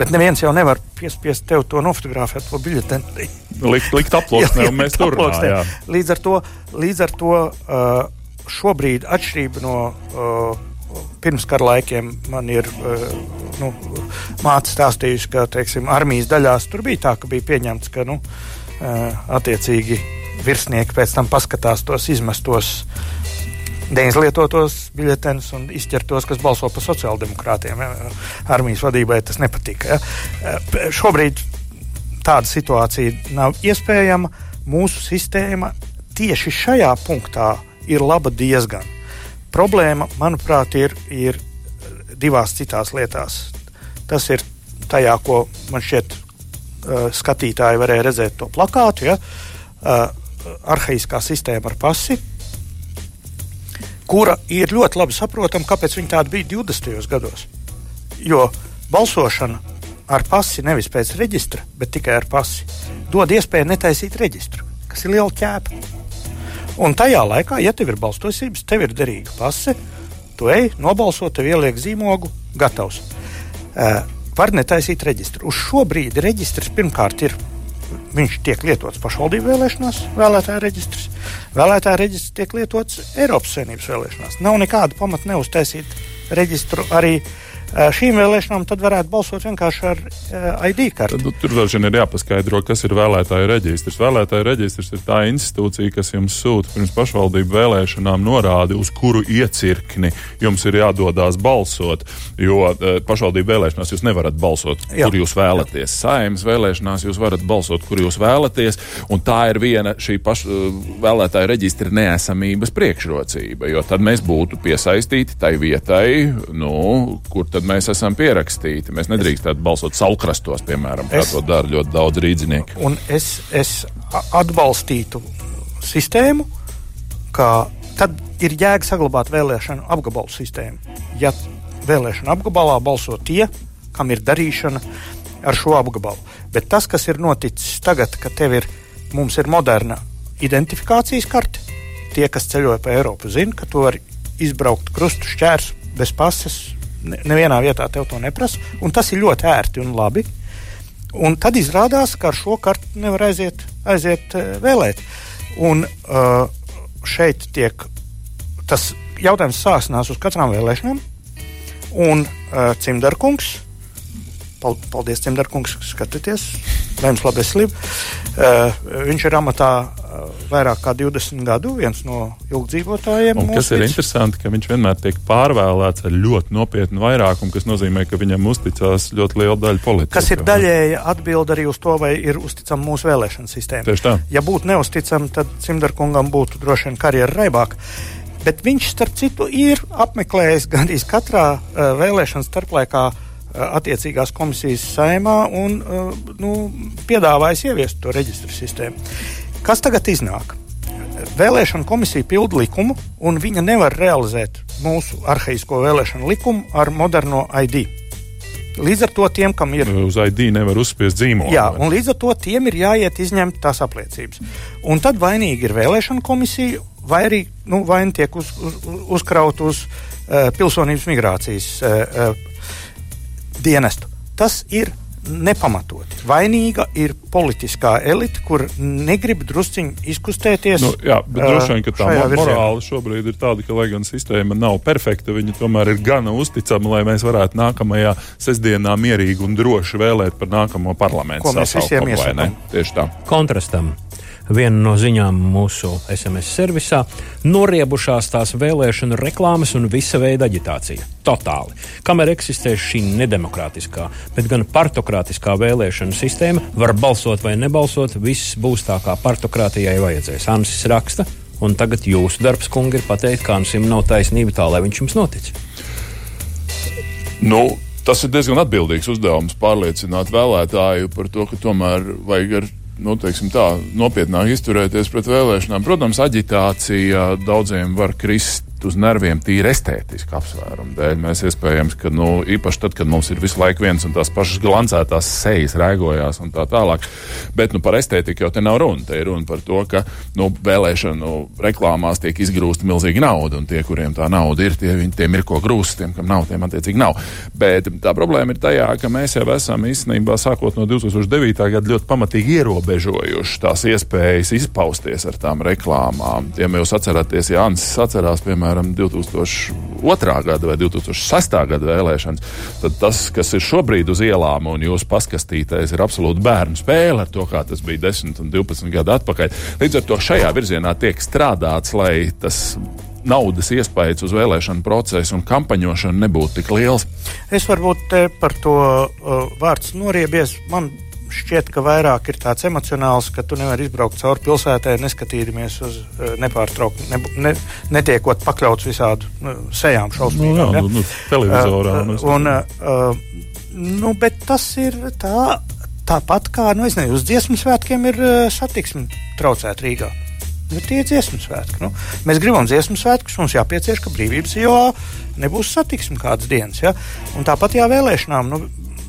Bet neviens jau nevar piespiest tev to nofotografēt, to biļeteni. Likt, likt aploksnē, un mēs tur runājam. Līdz ar to, līdz ar to uh, šobrīd atšķirība no uh, pirmskara laikiem man ir uh, nu, māte stāstījusi, ka teiksim, armijas daļās tur bija tā, ka bija pieņemts, ka nu, uh, attiecīgi virsnieki pēc tam paskatās tos izmestos neizlietotos biļetenus un izķertos, kas balso par sociāldemokrātiem. Ja? Armijas vadībai tas nepatika. Ja? Šobrīd tāda situācija nav iespējama. Mūsu sistēma tieši šajā punktā ir laba diezgan. Problēma, manuprāt, ir, ir divās citās lietās. Tas ir tajā, ko man šķiet, uh, skatītāji varēja redzēt to plakātu. Ja? Uh, arhaiskā sistēma ar pasi, kura ir ļoti labi saprotama, kāpēc viņa tāda bija 20. gados. Jo balsošana ar pasi nevis pēc reģistra, bet tikai ar pasi, dod iespēju netaisīt reģistru, kas ir liela ķēpa. Un tajā laikā, ja tev ir balsotības, tev ir derīga pase, tu ej, nobalso, tev ieliek zīmogu, gatavs. Uh, var netaisīt reģistru. Uz šo brīdi reģistrs pirmkārt ir viņš tiek lietots pašvaldību vēlēšanās, vēlētāja reģistrs. Vēlētāja reģistrs tiek lietots Eiropas Savienības vēlēšanās. Nav nekāda pamata neuztaisīt reģistru arī uh, šīm vēlēšanām, tad varētu balsot vienkārši ar uh, ID karti. Tad, tur vēl ir jāpaskaidro, kas ir vēlētāju reģistrs. Vēlētāju reģistrs ir tā institūcija, kas jums sūta pirms pašvaldību vēlēšanām norādi, uz kuru iecirkni jums ir jādodas balsot. Jo uh, pašvaldību vēlēšanās jūs nevarat balsot, Jā. kur jūs vēlaties. Saimnes vēlēšanās jūs varat balsot, kur jūs vēlaties. Un tā ir viena šī paša uh, vēlētāju reģistra neesamības priekšrocība. Jo tad mēs būtu piesaistīti tai vietai, nu, kur tad tad mēs esam pierakstīti. Mēs nedrīkstētu balsot saukrastos, piemēram, kā es, to dara ļoti daudz rīznieku. Un es, es atbalstītu sistēmu, ka tad ir jēga saglabāt vēlēšanu apgabalu sistēmu. Ja vēlēšana apgabalā balso tie, kam ir darīšana ar šo apgabalu. Bet tas, kas ir noticis tagad, kad tev ir, mums ir moderna identifikācijas karte, tie, kas ceļoja pa Eiropu, zina, ka tu vari izbraukt krustu šķērsu bez pases, nevienā vietā tev to neprasa, un tas ir ļoti ērti un labi. Un tad izrādās, ka ar šo kartu nevar aiziet, aiziet uh, vēlēt. Un uh, šeit tiek tas jautājums sāsinās uz katrām vēlēšanām, un uh, Cimdarkungs. Paldies, Cimdarkungs, skatieties, lai jums labi veselība. Uh, viņš ir amatā vairāk kā 20 gadu, viens no ilgdzīvotājiem. Un kas ir interesanti, ka viņš vienmēr tiek pārvēlēts ar ļoti nopietnu vairākumu, kas nozīmē, ka viņam uzticās ļoti liela daļa politiķu. Kas ir daļēja atbild arī uz to, vai ir uzticama mūsu vēlēšana sistēma. Tieši tā. Ja būtu neusticama, tad Cimdarkungam būtu droši vien karjera raibāka. Bet viņš, starp citu, ir apmeklējis gandrīz katrā uh, vēlēšana starplaikā uh, attiecīgās komisijas saimā un uh, nu, piedāvājis ieviest to reģistru sistēmu. Kas tagad iznāk? Vēlēšana komisija pilda likumu, un viņa nevar realizēt mūsu arhaisko vēlēšanu likumu ar moderno ID. Līdz ar to tiem, kam ir. Uz ID nevar uzspiest zīmolu. Jā, un līdz ar to tiem ir jāiet izņemt tās apliecības. Un tad vainīgi ir vēlēšana komisija, vai arī nu, vaina tiek uz, uz, uzkraut uz uh, pilsonības migrācijas uh, uh, dienestu. Tas ir nepamatoti. Vainīga ir politiskā elite, kur negrib drusciņi izkustēties. Nu, jā, bet droši vien, tā morāla šobrīd ir tāda, ka, lai gan sistēma nav perfekta, viņa tomēr ir gana uzticama, lai mēs varētu nākamajā sestdienā mierīgi un droši vēlēt par nākamo parlamentu. Ko mēs visiem iesakām? Tieši tā. Kontrastam viena no ziņām mūsu SMS servisā - noriebušās tās vēlēšanu reklāmas un visa veida aģitācija. Totāli. Kamēr eksistē šī nedemokrātiskā, bet gan partokratiskā vēlēšanu sistēma, var balsot vai nebalsot, viss būs tā, kā partokratikai vajadzēs. Ansis raksta, un tagad jūsu darbs, kungi, ir pateikt, ka Ansim nav taisnība tā, lai viņš jums notic. Nu, tas ir diezgan atbildīgs uzdevums pārliecināt vēlētāju par to, ka tomēr vajag ar nu, tā, nopietnāk izturēties pret vēlēšanām. Protams, aģitācija daudziem var krist uz nerviem tīri estētiski apsvērumu dēļ. Mēs iespējams, ka nu, īpaši tad, kad mums ir visu laiku viens un tās pašas glancētās sejas raigojās un tā tālāk. Bet nu, par estētiku jau te nav runa. Te ir runa par to, ka nu, vēlēšanu reklāmās tiek izgrūsta milzīga nauda, un tie, kuriem tā nauda ir, tie, viņi, tiem ir ko grūst, tiem, kam nav, tiem attiecīgi nav. Bet tā problēma ir tajā, ka mēs jau esam īstenībā sākot no 2009. gada ļoti pamatīgi ierobežojuši tās iespējas izpausties ar tām reklāmām. Tiem jūs atceraties, ja Ansis atcerās, piemēram, piemēram, 2002. gada vai 2006. gada vēlēšanas, tad tas, kas ir šobrīd uz ielām un jūsu paskastītais, ir absolūti bērnu spēle ar to, kā tas bija 10 un 12 gadu atpakaļ. Līdz ar to šajā virzienā tiek strādāts, lai tas naudas iespējas uz vēlēšanu procesu un kampaņošanu nebūtu tik liels. Es varbūt par to uh, vārds noriebies. Man šķiet, ka vairāk ir tāds emocionāls, ka tu nevari izbraukt cauri pilsētai, neskatīties uz eh, nepārtraukti, ne, ne, netiekot pakļauts visādu nu, sejām šausmīgām. Nu, jā, ja? nu, televizorā. Uh, un, uh, nu, bet tas ir tā, tāpat kā, nu, es nezinu, uz dziesmu svētkiem ir uh, satiksme traucēta Rīgā. Nu, tie ir dziesmu svētki. Nu, mēs gribam dziesmu svētkus, mums jāpiecieš, ka brīvības jomā nebūs satiksme kādas dienas. Ja? Un tāpat jā, vēlēšanām. Nu,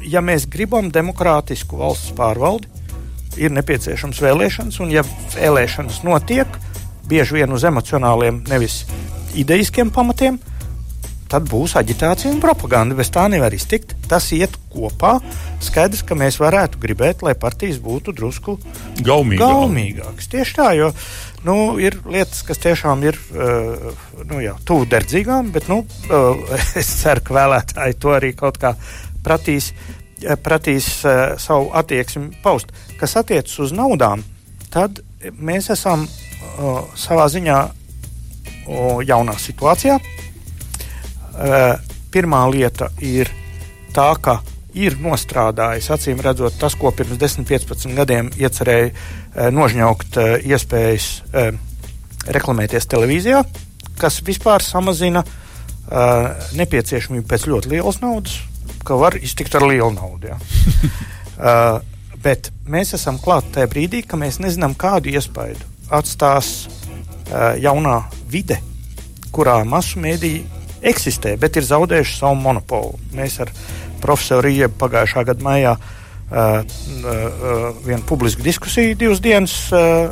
ja mēs gribam demokrātisku valsts pārvaldi, ir nepieciešams vēlēšanas, un ja vēlēšanas notiek bieži vien uz emocionāliem, nevis ideiskiem pamatiem, tad būs aģitācija un propaganda. Bez tā nevar iztikt. Tas iet kopā. Skaidrs, ka mēs varētu gribēt, lai partijas būtu drusku gaumīgākas. gaumīgākas. Tieši tā, jo nu, ir lietas, kas tiešām ir uh, nu, tuvu derdzīgām, bet nu, uh, es ceru, ka vēlētāji to arī kaut kā pratīs, eh, pratīs uh, savu attieksmi paust. Kas attiecas uz naudām, tad mēs esam uh, savā ziņā uh, jaunā situācijā. Uh, pirmā lieta ir tā, ka ir nostrādājis, acīm redzot, tas, ko pirms 10, 15 gadiem iecerēja uh, nožņaukt uh, iespējas uh, reklamēties televīzijā, kas vispār samazina uh, nepieciešamību pēc ļoti lielas naudas ka var iztikt ar lielu naudu. Ja. uh, bet mēs esam klāt tajā brīdī, ka mēs nezinām, kādu iespaidu atstās uh, jaunā vide, kurā masu mēdīji eksistē, bet ir zaudējuši savu monopolu. Mēs ar profesoru Riebu pagājušā gada maijā uh, uh, vienu publisku diskusiju divas dienas uh,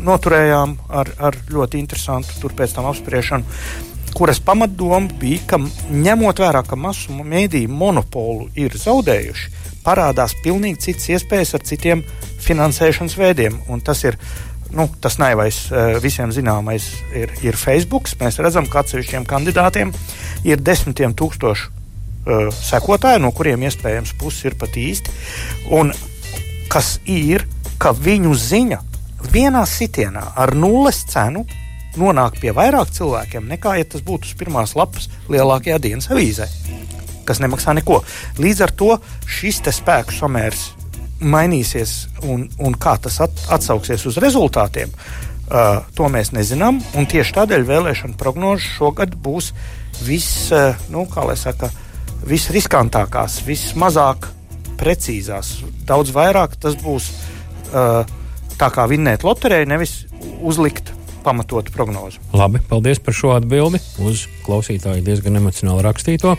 noturējām ar, ar ļoti interesantu turpēc tam apspriešanu kuras pamatdoma bija, ka ņemot vērā, ka masu mēdīju monopolu ir zaudējuši, parādās pilnīgi citas iespējas ar citiem finansēšanas veidiem. Un tas ir nu, tas naivais, eh, visiem zināmais, ir, ir Facebook. Mēs redzam, ka atsevišķiem kandidātiem ir desmitiem tūkstošu uh, sekotāju, no kuriem iespējams puses ir pat īsti. Un kas ir, ka viņu ziņa vienā sitienā ar nulles cenu nonāk pie vairāk cilvēkiem nekā, ja tas būtu uz pirmās lapas lielākajā dienas avīzē, kas nemaksā neko. Līdz ar to šis spēku samērs mainīsies un, un kā tas at, atsauksies uz rezultātiem, uh, to mēs nezinām. Tieši tādēļ vēlēšana prognoze šogad būs vis, uh, nu, saka, visriskantākās, vismazāk precīzās. Daudz vairāk tas būs uh, tā kā vinnēt loterijai, nevis uzlikt pamatotu prognozi. Labi, paldies par šo atbildi uz klausītāju diezgan emocionāli rakstīto.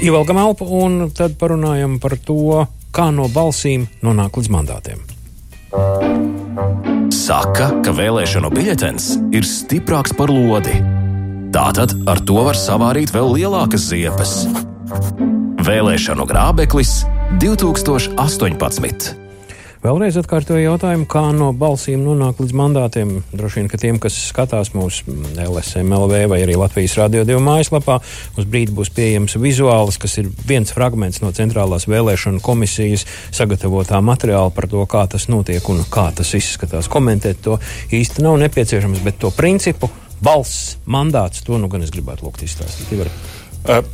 Ievelkam elpu un tad parunājam par to, kā no balsīm nonāk līdz mandātiem. Saka, ka vēlēšanu biļetens ir stiprāks par lodi. Tātad ar to var savārīt vēl lielākas ziepes. Vēlēšanu grābeklis 2018. Vēlreiz atkārtoju jautājumu, kā no balsīm nonāk līdz mandātiem. Droši vien, ka tiem, kas skatās mūsu LSMLV vai arī Latvijas Rādio 2 mājaslapā, uz brīdi būs pieejams vizuāls, kas ir viens fragments no Centrālās vēlēšana komisijas sagatavotā materiāla par to, kā tas notiek un kā tas izskatās. Komentēt to īsti nav nepieciešams, bet to principu, balss, mandāts, to nu gan es gribētu lūgt izstāstīt. Uh,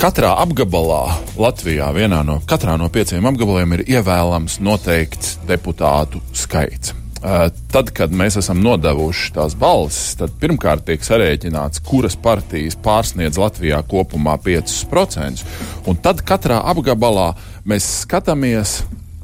Katrā apgabalā Latvijā, vienā no, no pieciem apgabaliem, ir ievēlams noteikts deputātu skaits. Tad, kad mēs esam nodevuši tās balsis, tad pirmkārt tiek sarēķināts, kuras partijas pārsniedz Latvijā kopumā 5%. Un tad katrā apgabalā mēs skatāmies,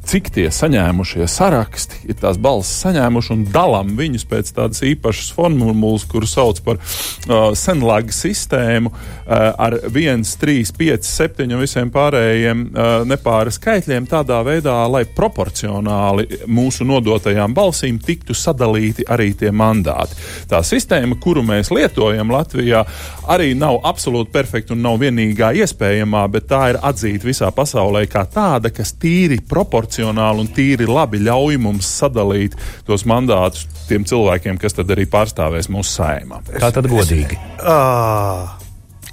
cik tie saņēmušie saraksti ir tās balsis saņēmuši un dalām viņus pēc tādas īpašas formulas, kuras sauc par uh, senlāgu sistēmu uh, ar 1, 3, 5, 7 un visiem pārējiem uh, nepāra skaitļiem tādā veidā, lai proporcionāli mūsu nodotajām balsīm tiktu sadalīti arī tie mandāti. Tā sistēma, kuru mēs lietojam Latvijā, arī nav absolūti perfekta un nav vienīgā iespējamā, bet tā ir atzīta visā pasaulē kā tāda, kas tīri proporcionāli proporcionāli un tīri labi ļauj mums sadalīt tos mandātus tiem cilvēkiem, kas tad arī pārstāvēs mūsu saimā. Tā tad godīgi. Uh,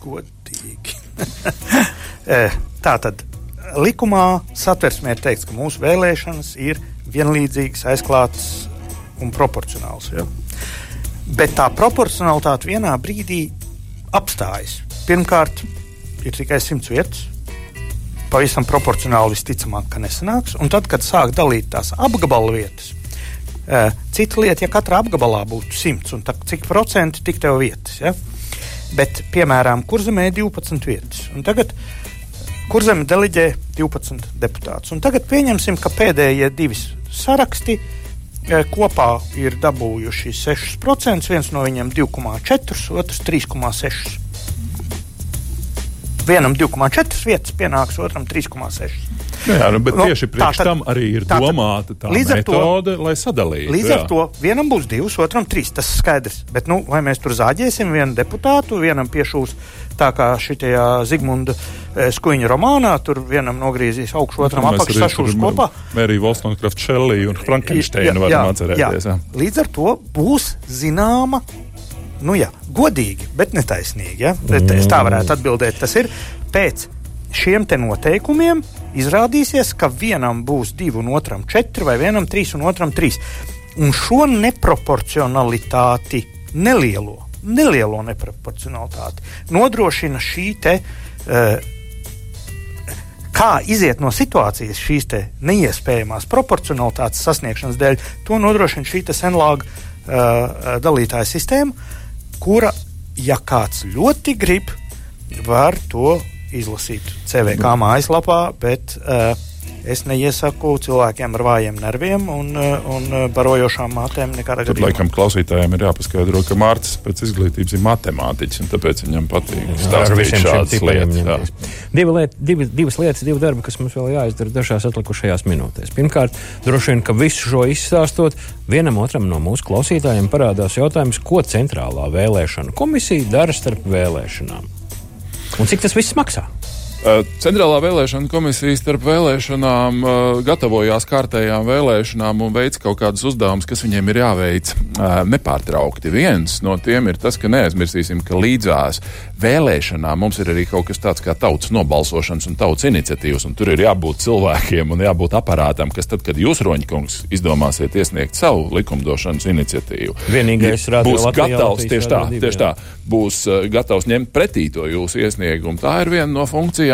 godīgi. Eh, tā tad likumā satversmē ir teikts, ka mūsu vēlēšanas ir vienlīdzīgas, aizklātas un proporcionālas. Ja? Bet tā proporcionalitāte vienā brīdī apstājas. Pirmkārt, ir tikai simts vietas, pavisam proporcionāli visticamāk, ka nesanāks. Un tad, kad sāk dalīt tās apgabalu vietas, cita lieta, ja katrā apgabalā būtu 100 un tā, cik procenti tik tev vietas. Ja? Bet, piemēram, kurzemē ir 12 vietas. Un tagad kurzeme deleģē 12 deputātus. Un tagad pieņemsim, ka pēdējie divi saraksti kopā ir dabūjuši 6%, viens no viņiem 2,4, otrs 3,6. Vienam 2,4 vietas pienāks, otram 3,6. Jā, nu, bet nu, tieši priekš tā, tam arī ir tā, domāta tā metode, to, lai sadalītu. Līdz jā. ar to vienam būs divas, otram trīs. Tas skaidrs. Bet, nu, vai mēs tur zāģēsim vienu deputātu, vienam piešūs tā kā šitajā Zigmunda eh, skuiņa romānā, tur vienam nogriezīsies augšu, otram nu, apakšu sašūs kopā. Mērija Volstonkrafta Šellī un Frankensteina varam atcerēties. Jā. Līdz ar to būs zināma nu jā, godīgi, bet netaisnīgi. Ja? Mm. Es tā varētu atbildēt. Tas ir pēc šiem noteikumiem izrādīsies, ka vienam būs divi, un otram četri, vai vienam trīs, un otram trīs. Un šo neproporcionalitāti, nelielo, nelielo neproporcionalitāti nodrošina šī te. Uh, Kā iziet no situācijas šīs neiespējamās proporcionalitātes sasniegšanas dēļ, to nodrošina šī senlāga uh, dalītāja sistēma, kura, ja kāds ļoti grib, var to izlasīt CVK mājaslapā, bet uh, es neiesaku cilvēkiem ar vājiem nerviem un, uh, un uh, barojošām gadījumā. Tur laikam klausītājiem ir jāpaskaidro, ka Mārcis pēc izglītības ir matemātiķis, un tāpēc viņam patīk stāstīt šādas lietas. Divi liet, divi, divas lietas, divi darbi, kas mums vēl jāizdara dažās atlikušajās minūtēs. Pirmkārt, droši vien, ka visu šo izstāstot, vienam otram no mūsu klausītājiem parādās jautājums, ko Centrālā vēlēšana komisija dara starp vēlēšanām. Un cik tas viss maksā? Centrālā vēlēšana komisija starp vēlēšanām gatavojās kārtējām vēlēšanām un veids kaut kādus uzdevumus, kas viņiem ir jāveic nepārtraukti. Viens no tiem ir tas, ka neaizmirsīsim, ka līdzās vēlēšanām mums ir arī kaut kas tāds kā tautas nobalsošanas un tautas iniciatīvas, un tur ir jābūt cilvēkiem un jābūt aparātam, kas tad, kad jūs, Roņkungs, izdomāsiet iesniegt savu likumdošanas iniciatīvu, Vienīgais būs gatavs tieši tā, tieši tā, būs gatavs ņemt pretī to jūsu iesniegumu. Tā ir viena no funkcijām.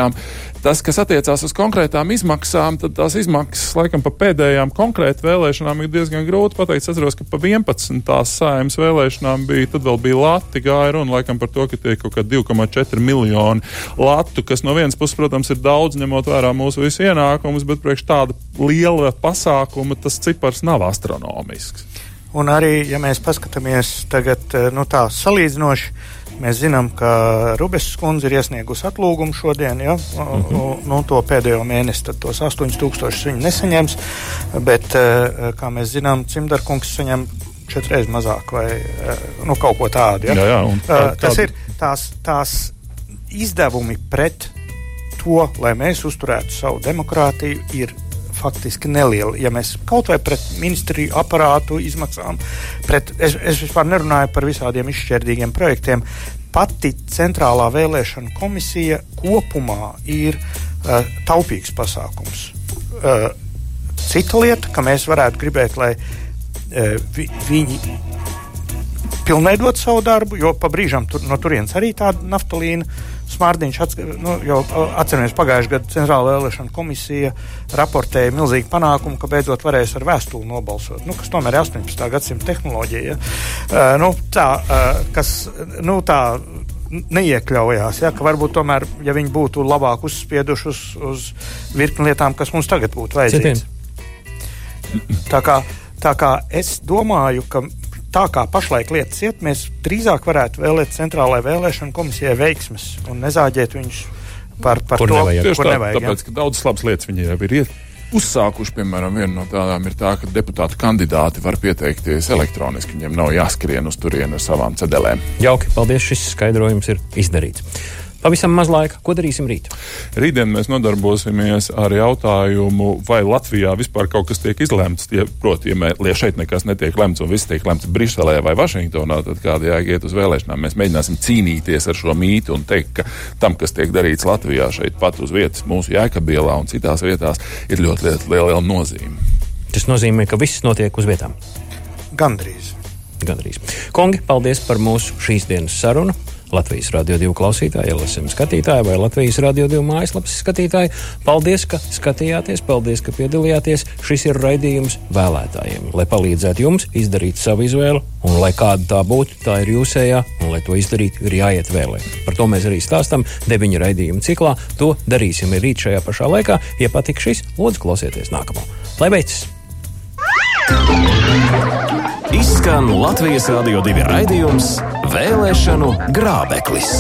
Tas, kas attiecās uz konkrētām izmaksām, tad tās izmaksas, laikam, pa pēdējām konkrēti vēlēšanām ir diezgan grūti pateikt. Es atceros, ka pa 11. sājums vēlēšanām bija, tad vēl bija lati gāja runa, laikam, par to, ka tie kaut kādi 2,4 miljoni latu, kas no vienas puses, protams, ir daudz, ņemot vērā mūsu visu ienākumus, bet priekš tāda liela pasākuma tas cipars nav astronomisks. Un arī, ja mēs paskatāmies tagad, nu tā salīdzinoši, Mēs zinām, ka Rubens skundze ir iesniegusi atlūgumu šodien, ja, mm -hmm. nu, to pēdējo mēnesi, tad tos 8000 viņa nesaņems, bet, eh, kā mēs zinām, Cimdarkungs saņem četras mazāk vai eh, nu, kaut ko tādu. Ja. Jā, jā, eh, tā, tas ir tās, tās izdevumi pret to, lai mēs uzturētu savu demokrātiju, ir faktiski neliela. Ja mēs kaut vai pret ministriju aparātu izmaksām, pret, es, es vispār nerunāju par visādiem izšķērdīgiem projektiem. Pati centrālā vēlēšana komisija kopumā ir uh, taupīgs pasākums. Uh, cita lieta, ka mēs varētu gribēt, lai uh, vi, viņi pilnveidot savu darbu, jo pa brīžam tur, no turienes arī tāda naftalīna Smārdiņš nu, jau atceramies pagājušajā gadā Centrāla vēlēšana komisija raportēja milzīgu panākumu, ka beidzot varēs ar vēstuli nobalsot, nu, kas tomēr ir 18. gadsimta tehnoloģija. Ja? Uh, nu, tā, uh, kas, nu, tā neiekļaujās. Ja, varbūt tomēr, ja viņi būtu labāk uzspieduši uz, uz virkni lietām, kas mums tagad būtu vajadzīgas. Tā kā, tā kā es domāju, ka tā kā pašlaik lietas iet, mēs drīzāk varētu vēlēt centrālajai vēlēšana komisijai veiksmes un nezāģēt viņus par, par kur to, nevajag. kur tā, nevajag. Tāpēc, ka daudzas labas lietas viņi jau ir iet. Uzsākuši, piemēram, viena no tādām ir tā, ka deputātu kandidāti var pieteikties elektroniski. Viņiem nav jāskrien uz turieni ar savām cedelēm. Jauki, paldies, šis skaidrojums ir izdarīts. Pavisam maz laika. Ko darīsim rīt? Rītdien mēs nodarbosimies ar jautājumu, vai Latvijā vispār kaut kas tiek izlemts. Ja, proti, ja, mē, ja šeit nekas netiek lemts un viss tiek lemts Briselē vai Vašingtonā, tad kāda jāiet uz vēlēšanām. Mēs mēģināsim cīnīties ar šo mītu un teikt, ka tam, kas tiek darīts Latvijā, šeit pat uz vietas, mūsu jēkabielā un citās vietās, ir ļoti liela, liela, liela nozīme. Tas nozīmē, ka viss notiek uz vietām. Gandrīz. Gandrīz. Kongi, paldies par mūsu šīs dienas sarunu. Latvijas Rādio 2 klausītāji, LSM skatītāji vai Latvijas Rādio 2 mājaslapas skatītāji. Paldies, ka skatījāties, paldies, ka piedalījāties. Šis ir raidījums vēlētājiem, lai palīdzētu jums izdarīt savu izvēli, un lai kāda tā būtu, tā ir jūsējā, un lai to izdarītu, ir jāiet vēlēt. Par to mēs arī stāstām deviņu raidījumu ciklā. To darīsim rīt šajā pašā laikā. Ja patīk šis, lūdzu, klausieties nākamo. Lai beidzas! Izskan Latvijas Rādio 2 raidījums Vēlēšanu grābeklis.